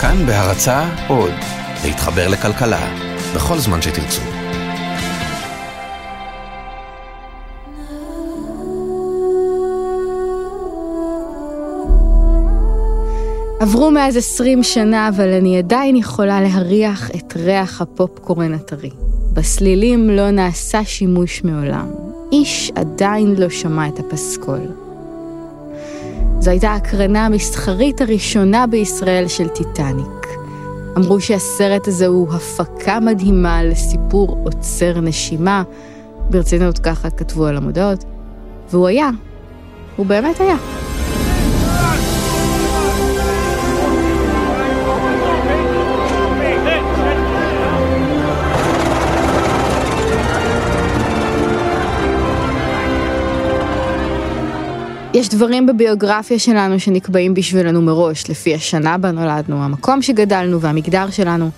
כאן בהרצה עוד, להתחבר לכלכלה, בכל זמן שתרצו. עברו מאז עשרים שנה, אבל אני עדיין יכולה להריח את ריח הפופקורן הטרי. בסלילים לא נעשה שימוש מעולם. איש עדיין לא שמע את הפסקול. זו הייתה ההקרנה המסחרית הראשונה בישראל של טיטניק. אמרו שהסרט הזה הוא הפקה מדהימה לסיפור עוצר נשימה, ברצינות ככה כתבו על המודעות, והוא היה. הוא באמת היה. יש דברים בביוגרפיה שלנו שנקבעים בשבילנו מראש, לפי השנה בה נולדנו, המקום שגדלנו והמגדר שלנו.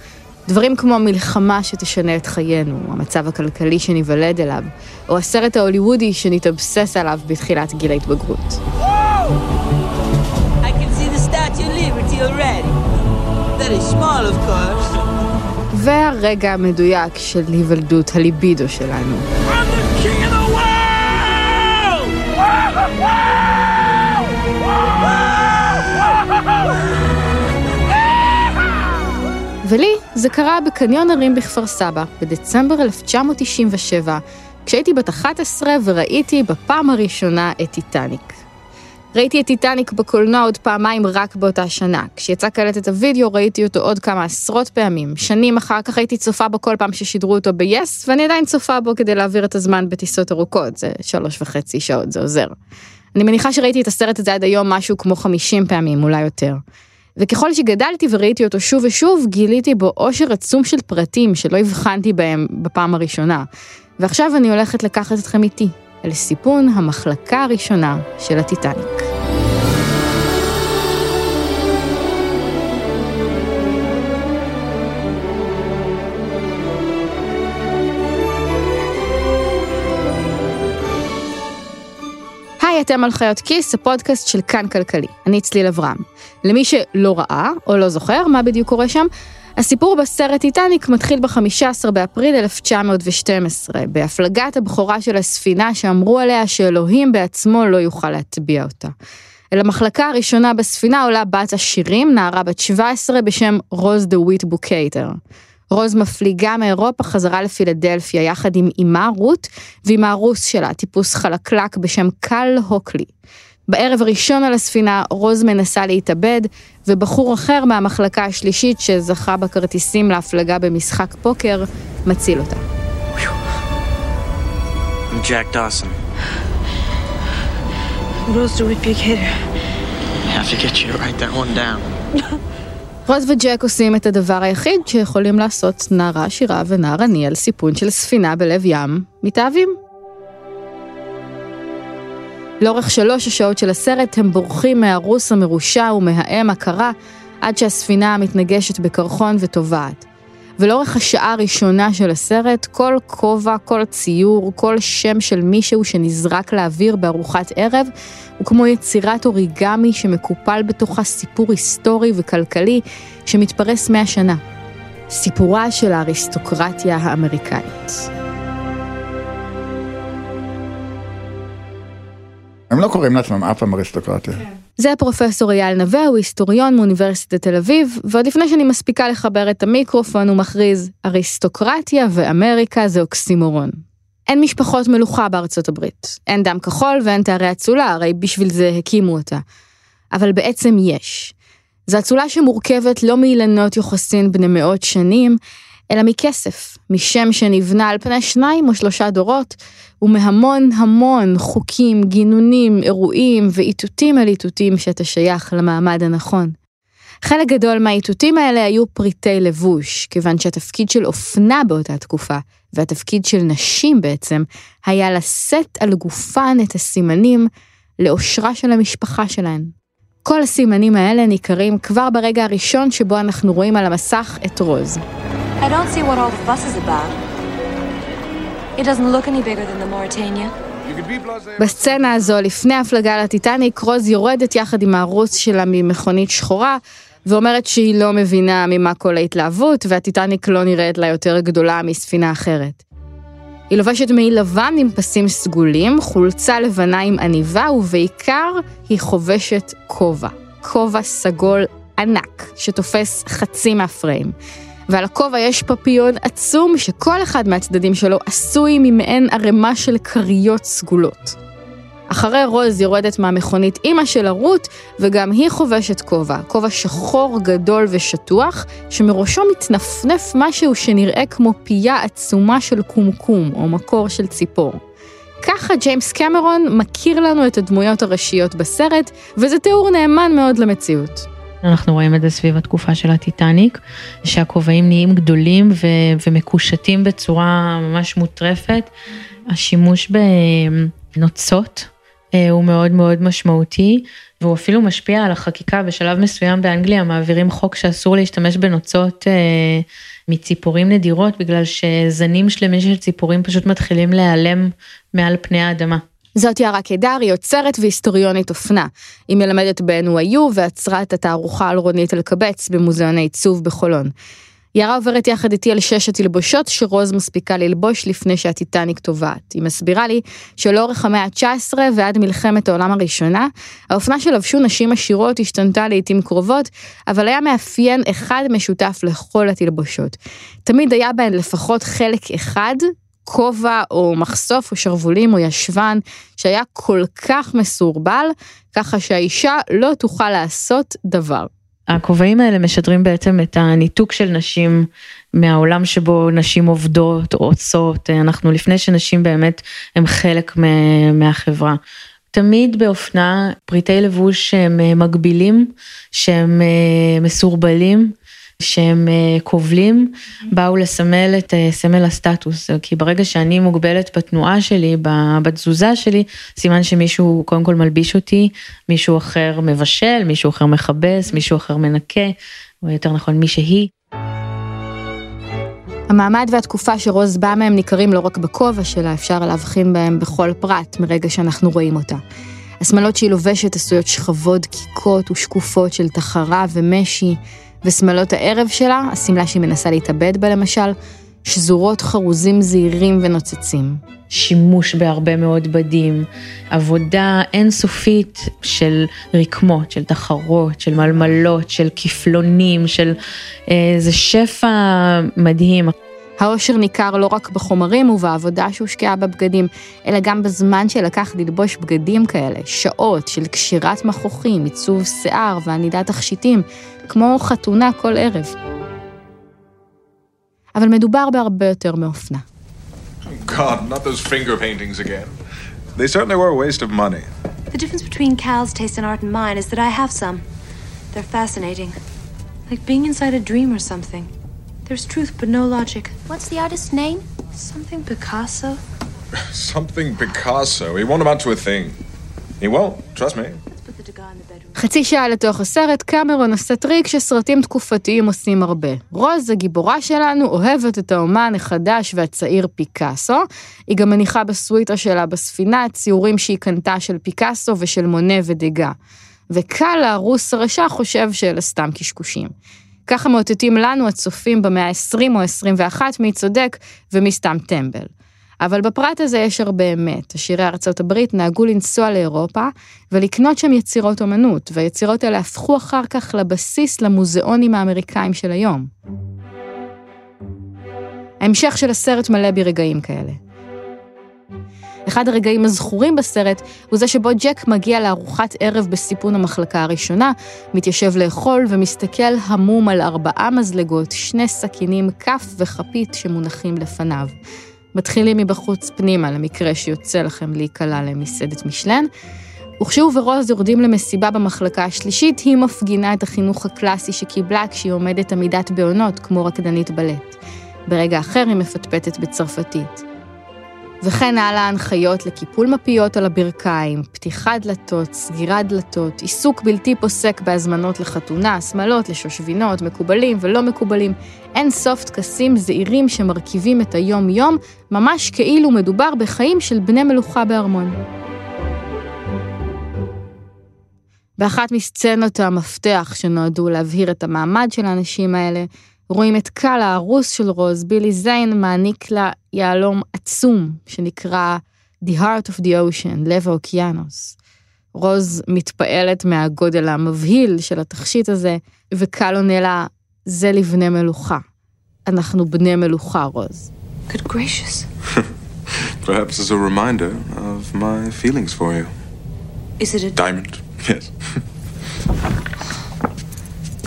דברים כמו מלחמה שתשנה את חיינו, המצב הכלכלי שניוולד אליו, או הסרט ההוליוודי שנתאבסס עליו בתחילת גיל ההתבגרות. והרגע המדויק של היוולדות הליבידו שלנו. ולי זה קרה בקניון הרים בכפר סבא, בדצמבר 1997, כשהייתי בת 11 וראיתי בפעם הראשונה את טיטניק. ראיתי את טיטניק בקולנוע עוד פעמיים רק באותה שנה. כשיצא קלטת הוידאו ראיתי אותו עוד כמה עשרות פעמים. שנים אחר כך הייתי צופה בו כל פעם ששידרו אותו ב-yes, ואני עדיין צופה בו כדי להעביר את הזמן בטיסות ארוכות, זה שלוש וחצי שעות, זה עוזר. אני מניחה שראיתי את הסרט הזה עד היום משהו כמו 50 פעמים, אולי יותר. וככל שגדלתי וראיתי אותו שוב ושוב, גיליתי בו עושר עצום של פרטים שלא הבחנתי בהם בפעם הראשונה. ועכשיו אני הולכת לקחת אתכם איתי, אל סיפון המחלקה הראשונה של הטיטניק. אתם על חיות כיס, הפודקאסט של כאן כלכלי. אני צליל אברהם. למי שלא ראה או לא זוכר מה בדיוק קורה שם, הסיפור בסרט טיטניק מתחיל ב-15 באפריל 1912, בהפלגת הבכורה של הספינה שאמרו עליה שאלוהים בעצמו לא יוכל להטביע אותה. אל המחלקה הראשונה בספינה עולה בת עשירים, נערה בת 17 בשם רוז דה וויט בוקייטר. רוז מפליגה מאירופה חזרה לפילדלפיה יחד עם אמה רות ועם הארוס שלה, טיפוס חלקלק בשם קל הוקלי. בערב הראשון על הספינה רוז מנסה להתאבד, ובחור אחר מהמחלקה השלישית שזכה בכרטיסים להפלגה במשחק פוקר, מציל אותה. I'm Jack Dawson. Rose DeWitt Buchater. I have to get you to write that one down. רוז וג'ק עושים את הדבר היחיד שיכולים לעשות נערה עשירה ונער עני על סיפון של ספינה בלב ים, מתאהבים. לאורך שלוש השעות של הסרט הם בורחים מהרוס המרושע ומהאם הקרה עד שהספינה מתנגשת בקרחון וטובעת. ולאורך השעה הראשונה של הסרט, כל כובע, כל ציור, כל שם של מישהו שנזרק לאוויר בארוחת ערב, הוא כמו יצירת אוריגמי שמקופל בתוכה סיפור היסטורי וכלכלי שמתפרס מאה שנה. סיפורה של האריסטוקרטיה האמריקאית. הם לא קוראים לעצמם אף פעם אריסטוקרטיה. זה הפרופסור אייל נווה, הוא היסטוריון מאוניברסיטת תל אביב, ועוד לפני שאני מספיקה לחבר את המיקרופון הוא מכריז, אריסטוקרטיה ואמריקה זה אוקסימורון. אין משפחות מלוכה בארצות הברית, אין דם כחול ואין תארי אצולה, הרי בשביל זה הקימו אותה. אבל בעצם יש. זו אצולה שמורכבת לא מאילנות יוחסין בני מאות שנים, אלא מכסף, משם שנבנה על פני שניים או שלושה דורות, ומהמון המון חוקים, גינונים, אירועים ואיתותים על איתותים שאתה שייך למעמד הנכון. חלק גדול מהאיתותים האלה היו פריטי לבוש, כיוון שהתפקיד של אופנה באותה תקופה, והתפקיד של נשים בעצם, היה לשאת על גופן את הסימנים לאושרה של המשפחה שלהן. כל הסימנים האלה ניכרים כבר ברגע הראשון שבו אנחנו רואים על המסך את רוז. I don't see what all the fuss is about. It doesn't look any bigger than the Mauritania. בסצנה הזו, לפני ההפלגה לטיטניק, רוז יורדת יחד עם הרוס שלה ממכונית שחורה, ואומרת שהיא לא מבינה ממה כל ההתלהבות, והטיטניק לא נראית לה יותר גדולה מספינה אחרת. היא לובשת מעיל לבן עם פסים סגולים, חולצה לבנה עם עניבה, ובעיקר היא חובשת כובע. כובע סגול ענק, שתופס חצי מהפריים. ועל הכובע יש פפיון עצום שכל אחד מהצדדים שלו עשוי ממעין ערימה של כריות סגולות. אחרי רוז יורדת מהמכונית אימא של הרות, וגם היא חובשת כובע, כובע שחור גדול ושטוח, שמראשו מתנפנף משהו שנראה כמו פייה עצומה של קומקום, או מקור של ציפור. ככה ג'יימס קמרון מכיר לנו את הדמויות הראשיות בסרט, וזה תיאור נאמן מאוד למציאות. אנחנו רואים את זה סביב התקופה של הטיטניק, שהכובעים נהיים גדולים ו- ומקושטים בצורה ממש מוטרפת. השימוש בנוצות אה, הוא מאוד מאוד משמעותי, והוא אפילו משפיע על החקיקה. בשלב מסוים באנגליה מעבירים חוק שאסור להשתמש בנוצות אה, מציפורים נדירות, בגלל שזנים שלמים של ציפורים פשוט מתחילים להיעלם מעל פני האדמה. זאת יערה קידר, היא יוצרת והיסטוריונית אופנה. היא מלמדת ב-NYU ועצרה את התערוכה על רונית אלקבץ במוזיאון העיצוב בחולון. יערה עוברת יחד איתי על שש התלבושות שרוז מספיקה ללבוש לפני שהטיטניק טובעת. היא מסבירה לי שלאורך המאה ה-19 ועד מלחמת העולם הראשונה, האופנה שלבשו נשים עשירות השתנתה לעיתים קרובות, אבל היה מאפיין אחד משותף לכל התלבושות. תמיד היה בהן לפחות חלק אחד כובע או מחשוף או שרוולים או ישבן שהיה כל כך מסורבל, ככה שהאישה לא תוכל לעשות דבר. הכובעים האלה משדרים בעצם את הניתוק של נשים מהעולם שבו נשים עובדות עושות, אנחנו לפני שנשים באמת הם חלק מהחברה. תמיד באופנה פריטי לבוש שהם מגבילים, שהם מסורבלים, שהם קובלים, באו לסמל את סמל הסטטוס, כי ברגע שאני מוגבלת בתנועה שלי, בתזוזה שלי, סימן שמישהו קודם כל מלביש אותי, מישהו אחר מבשל, מישהו אחר מכבס, מישהו אחר מנקה, או יותר נכון מי שהיא. המעמד והתקופה שרוז באה מהם ניכרים לא רק בכובע שלה, אפשר להבחין בהם בכל פרט מרגע שאנחנו רואים אותה. השמלות שהיא לובשת עשויות שכבות דקיקות ושקופות של תחרה ומשי, ושמלות הערב שלה, השמלה שהיא מנסה להתאבד בה למשל, שזורות חרוזים זעירים ונוצצים. שימוש בהרבה מאוד בדים, עבודה אינסופית של רקמות, של תחרות, של מלמלות, של כפלונים, של איזה אה, שפע מדהים. האושר ניכר לא רק בחומרים ובעבודה שהושקעה בבגדים, אלא גם בזמן שלקח ללבוש בגדים כאלה, שעות של קשירת מכוחים, עיצוב שיער וענידת תכשיטים, כמו חתונה כל ערב. אבל מדובר בהרבה יותר מאופנה. God, not those finger paintings again. They certainly were a waste of money. The difference between Cal's taste in art and mine is that I have some. They're fascinating. Like being inside a dream or something. There's truth but no logic. What's the artist's name? Something Picasso? Something Picasso. He won't amount to a thing. He won't, trust me. חצי שעה לתוך הסרט, קמרון עושה טריק שסרטים תקופתיים עושים הרבה. רוז, הגיבורה שלנו, אוהבת את האומן החדש והצעיר פיקאסו. היא גם מניחה בסוויטה שלה בספינה ציורים שהיא קנתה של פיקאסו ושל מונה ודגה. וקל הרוס הרשע חושב שאלה סתם קשקושים. ככה מאותתים לנו הצופים במאה ה-20 או ה-21 מי צודק ומי סתם טמבל. אבל בפרט הזה יש הרבה אמת. עשירי ארצות הברית נהגו לנסוע לאירופה ולקנות שם יצירות אומנות, והיצירות האלה הפכו אחר כך לבסיס למוזיאונים האמריקאים של היום. ההמשך של הסרט מלא ברגעים כאלה. אחד הרגעים הזכורים בסרט הוא זה שבו ג'ק מגיע לארוחת ערב בסיפון המחלקה הראשונה, מתיישב לאכול ומסתכל המום על ארבעה מזלגות, שני סכינים, כף וכפית שמונחים לפניו. מתחילים מבחוץ פנימה, למקרה שיוצא לכם להיקלע למסעדת משלן. וכשהוא ורוז יורדים למסיבה במחלקה השלישית, היא מפגינה את החינוך הקלאסי שקיבלה כשהיא עומדת עמידת בעונות, כמו רקדנית בלט. ברגע אחר היא מפטפטת בצרפתית. וכן הלאה ההנחיות לקיפול מפיות על הברכיים, פתיחת דלתות, סגירת דלתות, עיסוק בלתי פוסק בהזמנות לחתונה, שמלות, לשושבינות, מקובלים ולא מקובלים, אין סוף טקסים זעירים שמרכיבים את היום-יום, ממש כאילו מדובר בחיים של בני מלוכה בארמון. באחת מסצנות המפתח שנועדו להבהיר את המעמד של האנשים האלה, רואים את קל הארוס של רוז, בילי זיין מעניק לה יהלום עצום שנקרא The Heart of the Ocean, לב האוקיינוס. רוז מתפעלת מהגודל המבהיל של התכשיט הזה, וקל עונה לה, זה לבני מלוכה. אנחנו בני מלוכה, רוז. Good gracious. Perhaps as a reminder of my feelings for you. Is it a Diamond, yes.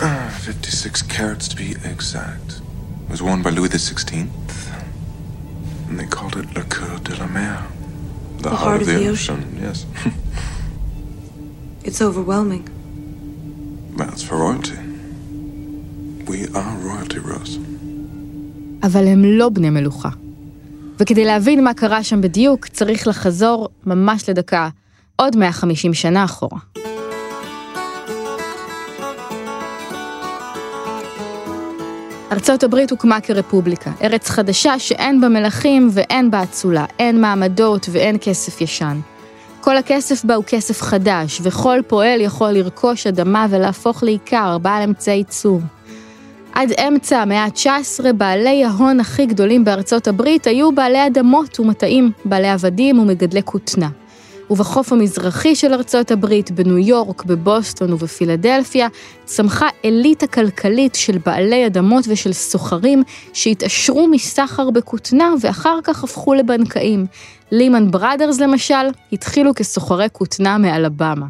Ah, 56 carats to be exact. It was worn by Louis XVI. And they called it Le Coeur de la Mer. The, heart, of, the, ocean. yes. It's overwhelming. That's for royalty. We are royalty, Rose. אבל הם לא בני מלוכה. וכדי להבין מה קרה שם בדיוק, צריך לחזור ממש לדקה, עוד 150 שנה אחורה. ארצות הברית הוקמה כרפובליקה, ארץ חדשה שאין בה מלכים ואין בה אצולה, אין מעמדות ואין כסף ישן. כל הכסף בה הוא כסף חדש, וכל פועל יכול לרכוש אדמה ולהפוך לעיקר, בעל אמצעי ייצור. עד אמצע המאה ה-19 בעלי ההון הכי גדולים בארצות הברית היו בעלי אדמות ומטעים, בעלי עבדים ומגדלי כותנה. ובחוף המזרחי של ארצות הברית, בניו יורק, בבוסטון ובפילדלפיה, צמחה אליטה כלכלית של בעלי אדמות ושל סוחרים שהתעשרו מסחר בכותנה ואחר כך הפכו לבנקאים. לימן בראדרס למשל, התחילו כסוחרי כותנה מאלבמה.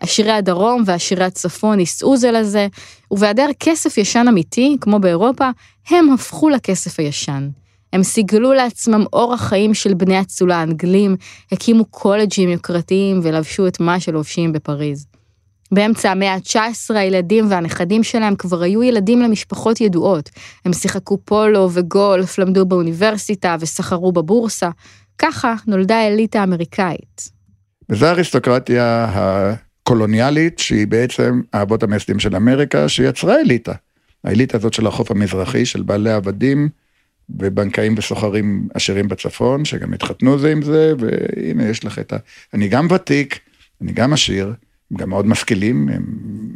עשירי הדרום ועשירי הצפון נישאו זה לזה, ובהיעדר כסף ישן אמיתי, כמו באירופה, הם הפכו לכסף הישן. הם סיגלו לעצמם אורח חיים של בני אצולה האנגלים, הקימו קולג'ים יוקרתיים ולבשו את מה שלובשים בפריז. באמצע המאה ה-19 הילדים והנכדים שלהם כבר היו ילדים למשפחות ידועות. הם שיחקו פולו וגולף, למדו באוניברסיטה וסחרו בבורסה. ככה נולדה האליטה האמריקאית. וזו האריסטוקרטיה הקולוניאלית, שהיא בעצם האבות המייסדים של אמריקה, שיצרה אליטה. האליטה הזאת של החוף המזרחי, של בעלי עבדים ובנקאים וסוחרים עשירים בצפון, שגם התחתנו זה עם זה, והנה יש לך את ה... אני גם ותיק, אני גם עשיר, הם גם מאוד משכילים, הם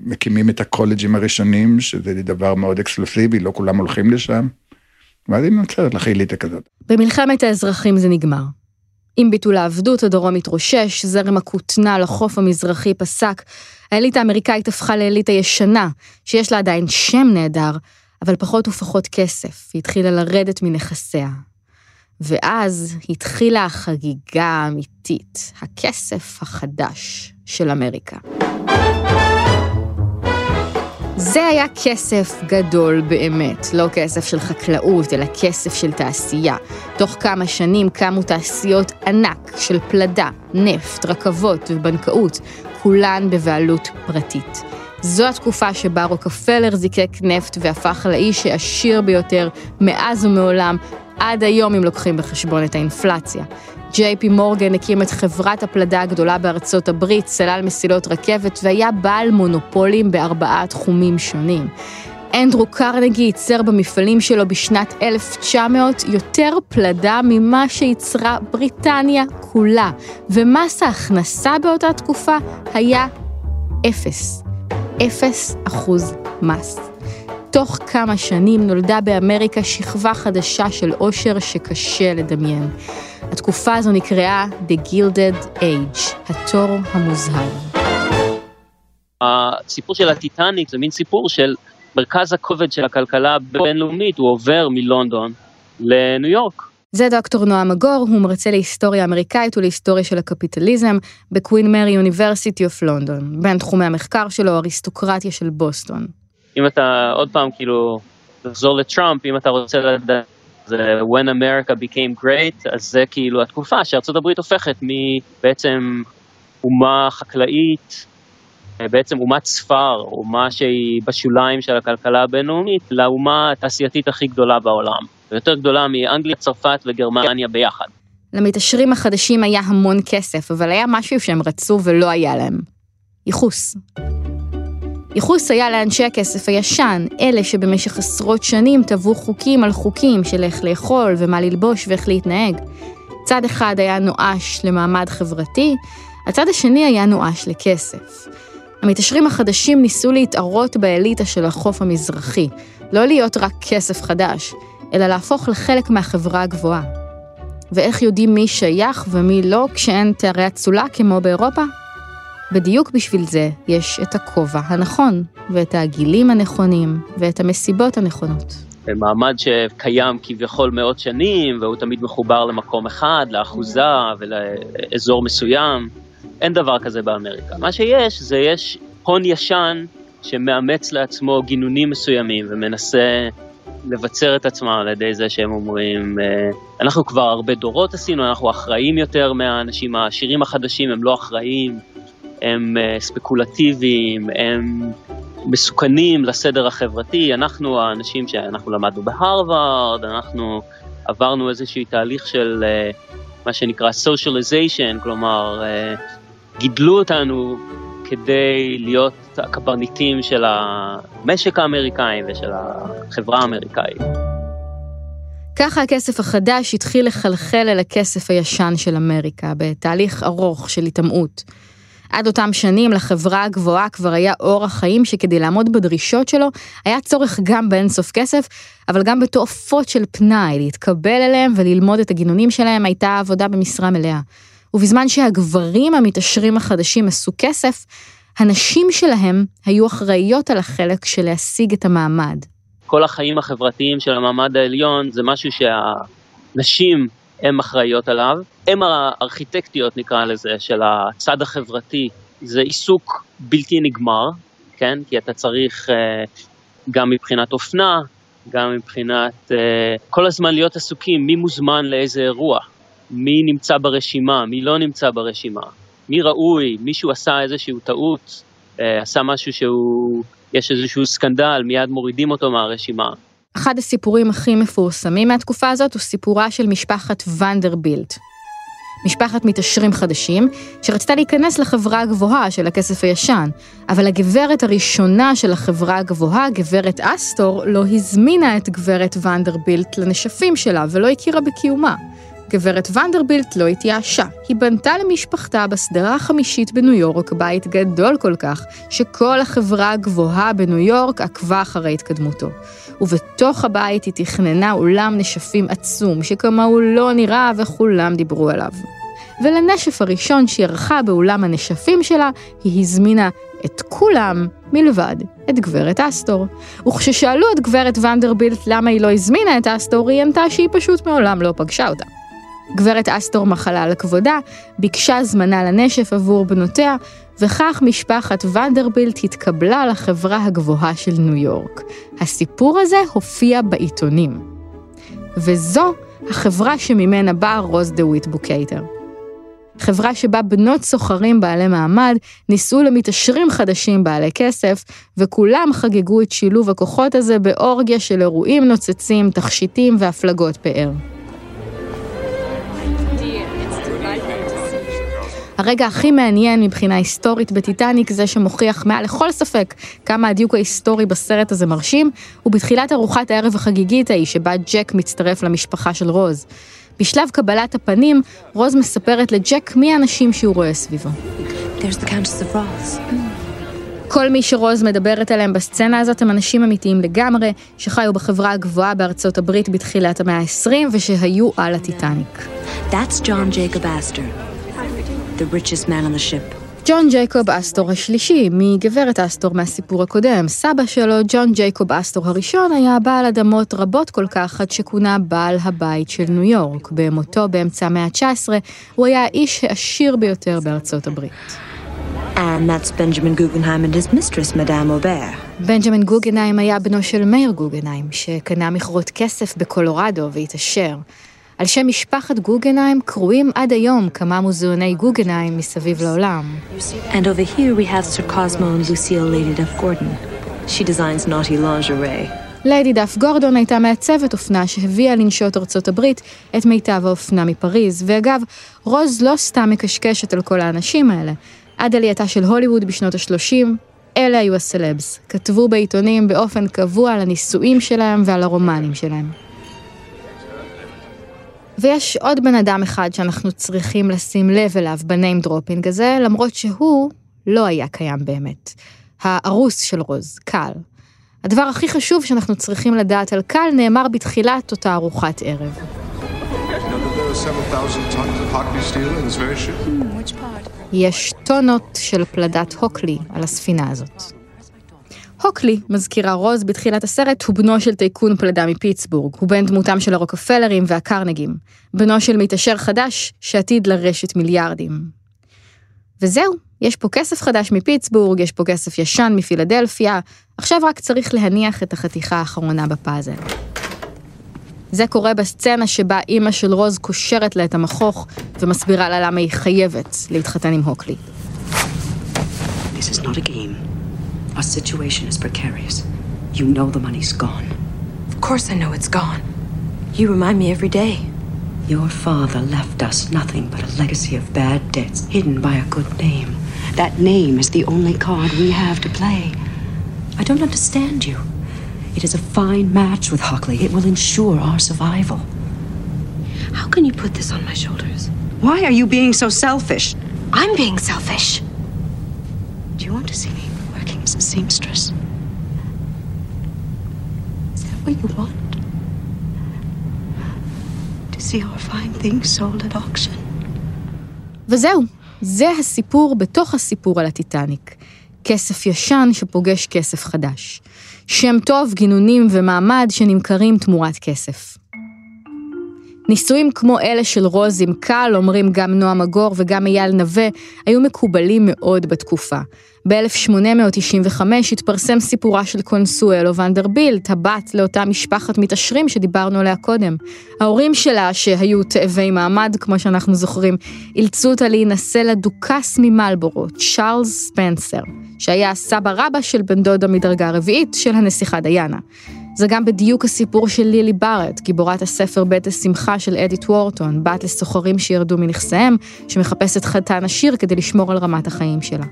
מקימים את הקולג'ים הראשונים, שזה דבר מאוד אקסקלוסיבי, לא כולם הולכים לשם. ואז היא נוצרת לך אליטה כזאת. במלחמת האזרחים זה נגמר. עם ביטול העבדות, הדרום התרושש, זרם הכותנה לחוף המזרחי פסק. האליטה האמריקאית הפכה לאליטה ישנה, שיש לה עדיין שם נהדר, אבל פחות ופחות כסף. היא התחילה לרדת מנכסיה. ואז התחילה החגיגה האמיתית, הכסף החדש של אמריקה. זה היה כסף גדול באמת, לא כסף של חקלאות, אלא כסף של תעשייה. תוך כמה שנים קמו תעשיות ענק של פלדה, נפט, רכבות ובנקאות, כולן בבעלות פרטית. זו התקופה שבה רוקפלר זיקק נפט והפך לאיש העשיר ביותר מאז ומעולם, עד היום אם לוקחים בחשבון את האינפלציה. ג'יי פי מורגן הקים את חברת הפלדה הגדולה בארצות הברית, סלל מסילות רכבת והיה בעל מונופולים בארבעה תחומים שונים. אנדרו קרנגי ייצר במפעלים שלו בשנת 1900 יותר פלדה ממה שייצרה בריטניה כולה, ומס ההכנסה באותה תקופה היה אפס. אפס אחוז מס. תוך כמה שנים נולדה באמריקה שכבה חדשה של עושר שקשה לדמיין. התקופה הזו נקראה The Gilded Age, התור המוזהר. הסיפור של הטיטניק זה מין סיפור של מרכז הכובד של הכלכלה הבינלאומית, הוא עובר מלונדון לניו יורק. זה דוקטור נועם מגור, הוא מרצה להיסטוריה אמריקאית ולהיסטוריה של הקפיטליזם ב Queen Mary University of London. בין תחומי המחקר שלו, אריסטוקרטיה של בוסטון. אם אתה עוד פעם כאילו תחזור לטראמפ, אם אתה רוצה לדעת, זה When America became great, אז זה כאילו התקופה שארצות הברית הופכת מבעצם אומה חקלאית, בעצם אומת ספר, אומה שהיא בשוליים של הכלכלה הבינלאומית, לאומה התעשייתית הכי גדולה בעולם. ויותר גדולה מאנגליה, צרפת וגרמניה ביחד. למתעשרים החדשים היה המון כסף, אבל היה משהו שהם רצו ולא היה להם. ייחוס. ייחוס היה לאנשי הכסף הישן, אלה שבמשך עשרות שנים טבעו חוקים על חוקים של איך לאכול ומה ללבוש ואיך להתנהג. צד אחד היה נואש למעמד חברתי, הצד השני היה נואש לכסף. המתעשרים החדשים ניסו להתערות באליטה של החוף המזרחי, לא להיות רק כסף חדש, אלא להפוך לחלק מהחברה הגבוהה. ואיך יודעים מי שייך ומי לא כשאין תארי אצולה כמו באירופה? בדיוק בשביל זה יש את הכובע הנכון, ואת הגילים הנכונים, ואת המסיבות הנכונות. מעמד שקיים כביכול מאות שנים, והוא תמיד מחובר למקום אחד, לאחוזה ולאזור מסוים. אין דבר כזה באמריקה. מה שיש, זה יש הון ישן שמאמץ לעצמו גינונים מסוימים ומנסה לבצר את עצמם על ידי זה שהם אומרים, אה, אנחנו כבר הרבה דורות עשינו, אנחנו אחראים יותר מהאנשים העשירים החדשים, הם לא אחראים, הם אה, ספקולטיביים, הם מסוכנים לסדר החברתי, אנחנו האנשים שאנחנו למדנו בהרווארד, אנחנו עברנו איזשהו תהליך של אה, מה שנקרא socialization, כלומר, גידלו אותנו כדי להיות הקברניטים של המשק האמריקאי ושל החברה האמריקאית. ככה הכסף החדש התחיל לחלחל אל הכסף הישן של אמריקה, בתהליך ארוך של היטמעות. עד אותם שנים לחברה הגבוהה כבר היה אורח חיים שכדי לעמוד בדרישות שלו, היה צורך גם באינסוף כסף, אבל גם בתועפות של פנאי, להתקבל אליהם וללמוד את הגינונים שלהם הייתה עבודה במשרה מלאה. ובזמן שהגברים המתעשרים החדשים עשו כסף, הנשים שלהם היו אחראיות על החלק של להשיג את המעמד. כל החיים החברתיים של המעמד העליון זה משהו שהנשים הן אחראיות עליו. הן הארכיטקטיות נקרא לזה, של הצד החברתי. זה עיסוק בלתי נגמר, כן? כי אתה צריך אה, גם מבחינת אופנה, גם מבחינת אה, כל הזמן להיות עסוקים מי מוזמן לאיזה אירוע. מי נמצא ברשימה, מי לא נמצא ברשימה, מי ראוי, מישהו עשה איזושהי טעות, אה, עשה משהו שהוא, יש איזשהו סקנדל, מיד מורידים אותו מהרשימה. אחד הסיפורים הכי מפורסמים מהתקופה הזאת הוא סיפורה של משפחת ונדרבילט. משפחת מתעשרים חדשים, שרצתה להיכנס לחברה הגבוהה של הכסף הישן, אבל הגברת הראשונה של החברה הגבוהה, גברת אסטור, לא הזמינה את גברת ונדרבילט לנשפים שלה ולא הכירה בקיומה. גברת ונדרבילט לא התייאשה. היא בנתה למשפחתה בסדרה החמישית בניו יורק בית גדול כל כך, שכל החברה הגבוהה בניו יורק עקבה אחרי התקדמותו. ובתוך הבית היא תכננה אולם נשפים עצום, שכמוהו לא נראה וכולם דיברו עליו. ולנשף הראשון שהיא ערכה באולם הנשפים שלה, היא הזמינה את כולם מלבד את גברת אסטור. וכששאלו את גברת ונדרבילט למה היא לא הזמינה את אסטור, היא ענתה שהיא פשוט מעולם לא פגשה אותה. גברת אסטור מחלה על כבודה, ביקשה הזמנה לנשף עבור בנותיה, וכך משפחת ונדרבילט התקבלה לחברה הגבוהה של ניו יורק. הסיפור הזה הופיע בעיתונים. וזו החברה שממנה באה רוז דה וויט בוקייטר. חברה שבה בנות סוחרים בעלי מעמד נישאו למתעשרים חדשים בעלי כסף, וכולם חגגו את שילוב הכוחות הזה באורגיה של אירועים נוצצים, תכשיטים והפלגות פאר. הרגע הכי מעניין מבחינה היסטורית בטיטניק זה שמוכיח מעל לכל ספק כמה הדיוק ההיסטורי בסרט הזה מרשים, הוא בתחילת ארוחת הערב החגיגית ההיא שבה ג'ק מצטרף למשפחה של רוז. בשלב קבלת הפנים, רוז מספרת לג'ק מי האנשים שהוא רואה סביבו. כל מי שרוז מדברת עליהם בסצנה הזאת הם אנשים אמיתיים לגמרי, שחיו בחברה הגבוהה בארצות הברית בתחילת המאה ה-20 ושהיו על הטיטניק. That's John Jacob Astor. The richest man on the ship. ג'ון ג'ייקוב אסטור השלישי, מגברת אסטור מהסיפור הקודם. סבא שלו, ג'ון ג'ייקוב אסטור הראשון, היה בעל אדמות רבות כל כך עד שכונה בעל הבית של ניו יורק. במותו באמצע המאה ה-19, הוא היה האיש העשיר ביותר בארצות הברית. And that's Benjamin Guggenheim and his mistress, Madame Aubert. בנג'מין גוגנהיים היה בנו של מאיר גוגנהיים, שקנה מכרות כסף בקולורדו והתעשר. על שם משפחת גוגנהיים קרויים עד היום כמה מוזיאוני גוגנהיים מסביב לעולם. And over here we have Sir Cosmo and Lucille Lady Duff Gordon. She designs naughty lingerie. ליידי דף גורדון הייתה מעצבת אופנה שהביאה לנשות ארצות הברית את מיטב האופנה מפריז, ואגב, רוז לא סתם מקשקשת על כל האנשים האלה. עד עלייתה של הוליווד בשנות ה-30, אלה היו הסלבס. כתבו בעיתונים באופן קבוע על הנישואים שלהם ועל הרומנים שלהם. ויש עוד בן אדם אחד שאנחנו צריכים לשים לב אליו ב name dropping הזה, למרות שהוא לא היה קיים באמת. הארוס של רוז, קל. הדבר הכי חשוב שאנחנו צריכים לדעת על קל נאמר בתחילת אותה ארוחת ערב. יש טונות של פלדת הוקלי על הספינה הזאת. הוקלי, מזכירה רוז בתחילת הסרט, הוא בנו של טייקון פלדה מפיטסבורג, הוא בן דמותם של הרוקפלרים והקרנגים, בנו של מתעשר חדש שעתיד לרשת מיליארדים. וזהו, יש פה כסף חדש מפיטסבורג, יש פה כסף ישן מפילדלפיה, עכשיו רק צריך להניח את החתיכה האחרונה בפאזל. זה קורה בסצנה שבה אימא של רוז קושרת לה את המכוך ומסבירה לה למה היא חייבת להתחתן עם הוקלי. This is not a game. Our situation is precarious. You know the money's gone. Of course I know it's gone. You remind me every day. Your father left us nothing but a legacy of bad debts hidden by a good name. That name is the only card we have to play. I don't understand you. It is a fine match with Hockley. It will ensure our survival. How can you put this on my shoulders? Why are you being so selfish? I'm being selfish. Do you want to see me working as a seamstress? Is that what you want? To see our fine things sold at auction? וזהו, זה הסיפור בתוך הסיפור על הטיטניק. כסף ישן שפוגש כסף חדש. שם טוב, גינונים ומעמד שנמכרים תמורת כסף. ניסויים כמו אלה של רוז עם קל, אומרים גם נועם אגור וגם אייל נווה, היו מקובלים מאוד בתקופה. ב-1895 התפרסם סיפורה של קונסואלו ונדרבילט, הבת לאותה משפחת מתעשרים שדיברנו עליה קודם. ההורים שלה, שהיו תאבי מעמד, כמו שאנחנו זוכרים, אילצו אותה להינשא לדוכס ממלבורו, צ'ארלס ספנסר, שהיה הסבא רבא של בן דודה מדרגה רביעית של הנסיכה דיאנה. זה גם בדיוק הסיפור של לילי בארט, גיבורת הספר בית השמחה של אדית וורטון, בת לסוחרים שירדו מנכסיהם, שמחפשת חתן עשיר כדי לשמור על רמת החיים שלה.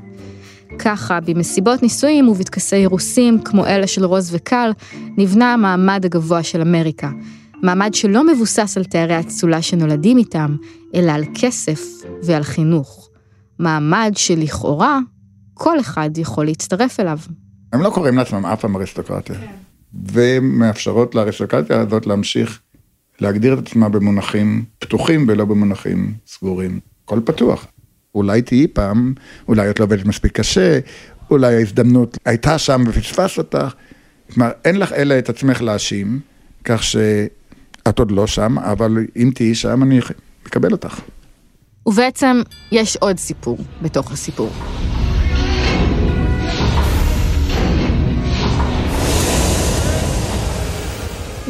ככה, במסיבות נישואים ובטקסי אירוסים, כמו אלה של רוז וקל, נבנה המעמד הגבוה של אמריקה. מעמד שלא מבוסס על תארי האצולה שנולדים איתם, אלא על כסף ועל חינוך. מעמד שלכאורה כל אחד יכול להצטרף אליו. הם לא קוראים לעצמם אף פעם אריסטוקרטיה. ומאפשרות לאריסטוקרטיה הזאת להמשיך להגדיר את עצמה במונחים פתוחים ולא במונחים סגורים. הכל פתוח. אולי תהיי פעם, אולי את לא עובדת מספיק קשה, אולי ההזדמנות הייתה שם ופספס אותך. כלומר, אין לך אלא את עצמך להאשים, כך שאת עוד לא שם, אבל אם תהיי שם אני אקבל אותך. ובעצם יש עוד סיפור בתוך הסיפור.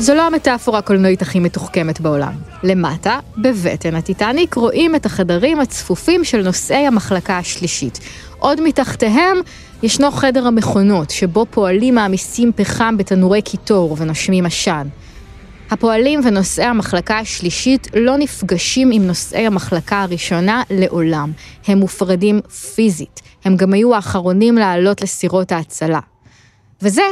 זו לא המטאפורה הקולנועית הכי מתוחכמת בעולם. למטה, בבטן הטיטניק, רואים את החדרים הצפופים של נושאי המחלקה השלישית. עוד מתחתיהם ישנו חדר המכונות, שבו פועלים מעמיסים פחם בתנורי קיטור ונושמים עשן. הפועלים ונושאי המחלקה השלישית לא נפגשים עם נושאי המחלקה הראשונה לעולם. הם מופרדים פיזית. הם גם היו האחרונים לעלות לסירות ההצלה. וזה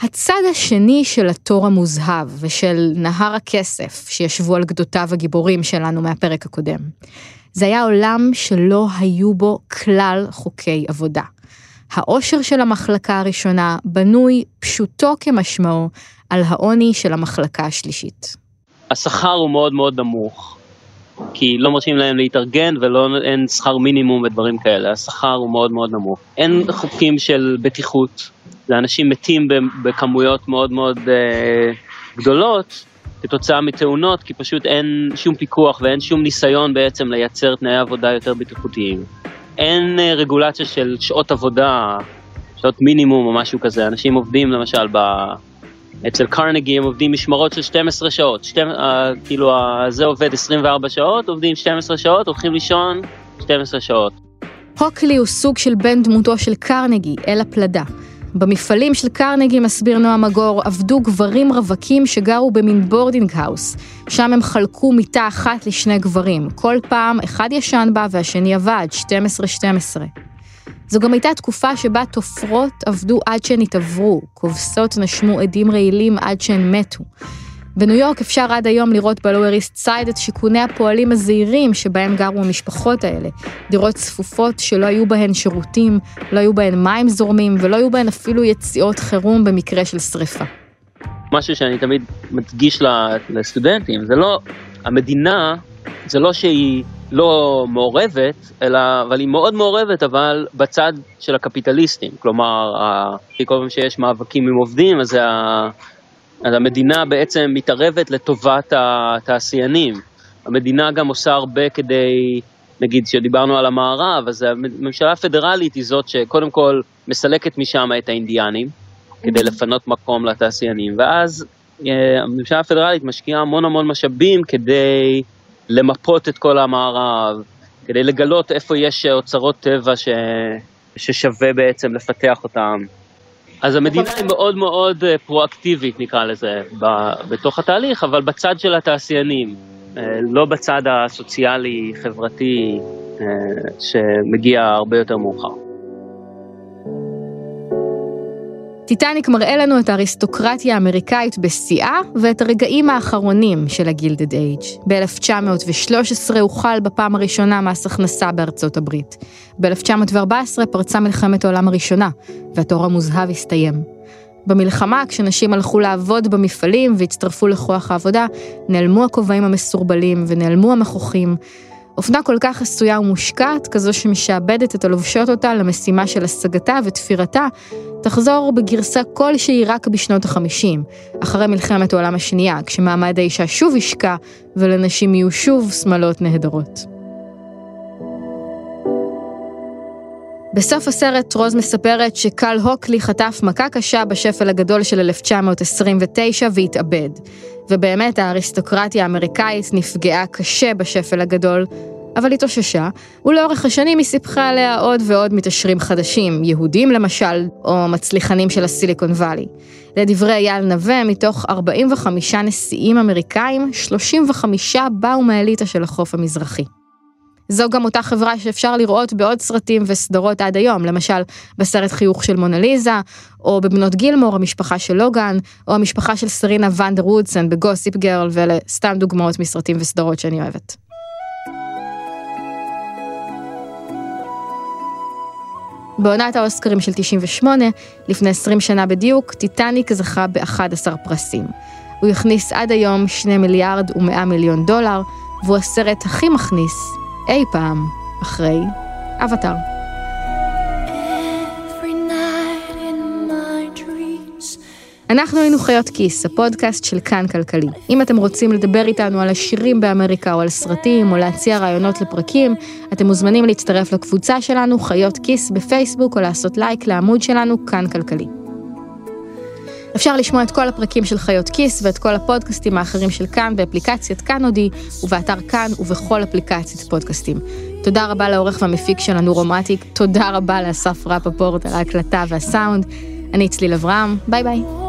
הצד השני של התור המוזהב ושל נהר הכסף שישבו על גדותיו הגיבורים שלנו מהפרק הקודם. זה היה עולם שלא היו בו כלל חוקי עבודה. העושר של המחלקה הראשונה בנוי פשוטו כמשמעו על העוני של המחלקה השלישית. השכר הוא מאוד מאוד נמוך, כי לא מרשים להם להתארגן ואין שכר מינימום ודברים כאלה, השכר הוא מאוד מאוד נמוך. אין חוקים של בטיחות, לאנשים מתים בכמויות מאוד מאוד אה, גדולות כתוצאה מתאונות, כי פשוט אין שום פיקוח ואין שום ניסיון בעצם לייצר תנאי עבודה יותר בטיחותיים. אין אה, רגולציה של שעות עבודה, שעות מינימום או משהו כזה, אנשים עובדים למשל ב... אצל קרנגי הם עובדים משמרות של 12 שעות, שתי, uh, כאילו uh, זה עובד 24 שעות, עובדים 12 שעות, הולכים לישון 12 שעות. הוקלי הוא סוג של בן דמותו של קרנגי, אל הפלדה. במפעלים של קרנגי, מסביר נועם מגור, עבדו גברים רווקים שגרו במין boarding house. שם הם חלקו מיטה אחת לשני גברים. כל פעם אחד ישן בה והשני עבד, 12-12. זו גם הייתה תקופה שבה תופרות עבדו עד שהן התעברו, כובסות נשמו עדים רעילים עד שהן מתו. בניו יורק אפשר עד היום לראות בלואר איסט סייד את שיכוני הפועלים הזעירים שבהם גרו המשפחות האלה. דירות צפופות שלא היו בהן שירותים, לא היו בהן מים זורמים ולא היו בהן אפילו יציאות חירום במקרה של שריפה. משהו שאני תמיד מדגיש לסטודנטים, זה לא, המדינה, זה לא שהיא לא מעורבת, אלא, אבל היא מאוד מעורבת, אבל בצד של הקפיטליסטים. כלומר, כל פעם שיש מאבקים עם עובדים, אז, ה, אז המדינה בעצם מתערבת לטובת התעשיינים. המדינה גם עושה הרבה כדי, נגיד, כשדיברנו על המערב, אז הממשלה הפדרלית היא זאת שקודם כל מסלקת משם את האינדיאנים, כדי לפנות מקום לתעשיינים, ואז אה, הממשלה הפדרלית משקיעה המון המון משאבים כדי למפות את כל המערב, כדי לגלות איפה יש אוצרות טבע ש... ששווה בעצם לפתח אותם. אז המדינה היא מאוד מאוד אה, פרואקטיבית נקרא לזה בתוך התהליך, אבל בצד של התעשיינים, אה, לא בצד הסוציאלי-חברתי שמגיע הרבה יותר מאוחר. טיטניק מראה לנו את האריסטוקרטיה האמריקאית בשיאה ואת הרגעים האחרונים של הגילדד אייג'. ב-1913 הוחל בפעם הראשונה מס הכנסה בארצות הברית. ב-1914 פרצה מלחמת העולם הראשונה, והתור המוזהב הסתיים. במלחמה, כשנשים הלכו לעבוד במפעלים והצטרפו לכוח העבודה, נעלמו הכובעים המסורבלים ונעלמו המכוחים. אופנה כל כך עשויה ומושקעת, כזו שמשעבדת את הלובשות אותה למשימה של השגתה ותפירתה, תחזור בגרסה כלשהי רק בשנות החמישים, אחרי מלחמת העולם השנייה, כשמעמד האישה שוב ישקע, ולנשים יהיו שוב שמלות נהדרות. בסוף הסרט רוז מספרת שקל הוקלי חטף מכה קשה בשפל הגדול של 1929 והתאבד. ובאמת האריסטוקרטיה האמריקאית נפגעה קשה בשפל הגדול, אבל התאוששה, ולאורך השנים היא סיפחה עליה עוד ועוד מתעשרים חדשים, יהודים למשל, או מצליחנים של הסיליקון וואלי. לדברי אייל נווה, מתוך 45 נשיאים אמריקאים, 35 באו מהאליטה של החוף המזרחי. זו גם אותה חברה שאפשר לראות בעוד סרטים וסדרות עד היום, למשל בסרט חיוך של מונליזה, או בבנות גילמור, המשפחה של לוגן, או המשפחה של סרינה ואנדר וודסון בגוסיפ גרל, ואלה סתם דוגמאות מסרטים וסדרות שאני אוהבת. בעונת האוסקרים של 98, לפני 20 שנה בדיוק, טיטניק זכה ב-11 פרסים. הוא הכניס עד היום 2 מיליארד ו-100 מיליון דולר, והוא הסרט הכי מכניס אי פעם אחרי אבטאר. אנחנו היינו חיות כיס, הפודקאסט של כאן כלכלי. אם אתם רוצים לדבר איתנו על השירים באמריקה או על סרטים, או להציע רעיונות לפרקים, אתם מוזמנים להצטרף לקבוצה שלנו, חיות כיס, בפייסבוק, או לעשות לייק לעמוד שלנו, כאן כלכלי. אפשר לשמוע את כל הפרקים של חיות כיס ואת כל הפודקאסטים האחרים של כאן באפליקציית כאן אודי ובאתר כאן ובכל אפליקציית פודקאסטים. תודה רבה לעורך והמפיק שלנו רום אטיק, תודה רבה לאסף רפפורט על ההקלטה והסאונד. אני צליל אברהם, ביי ביי.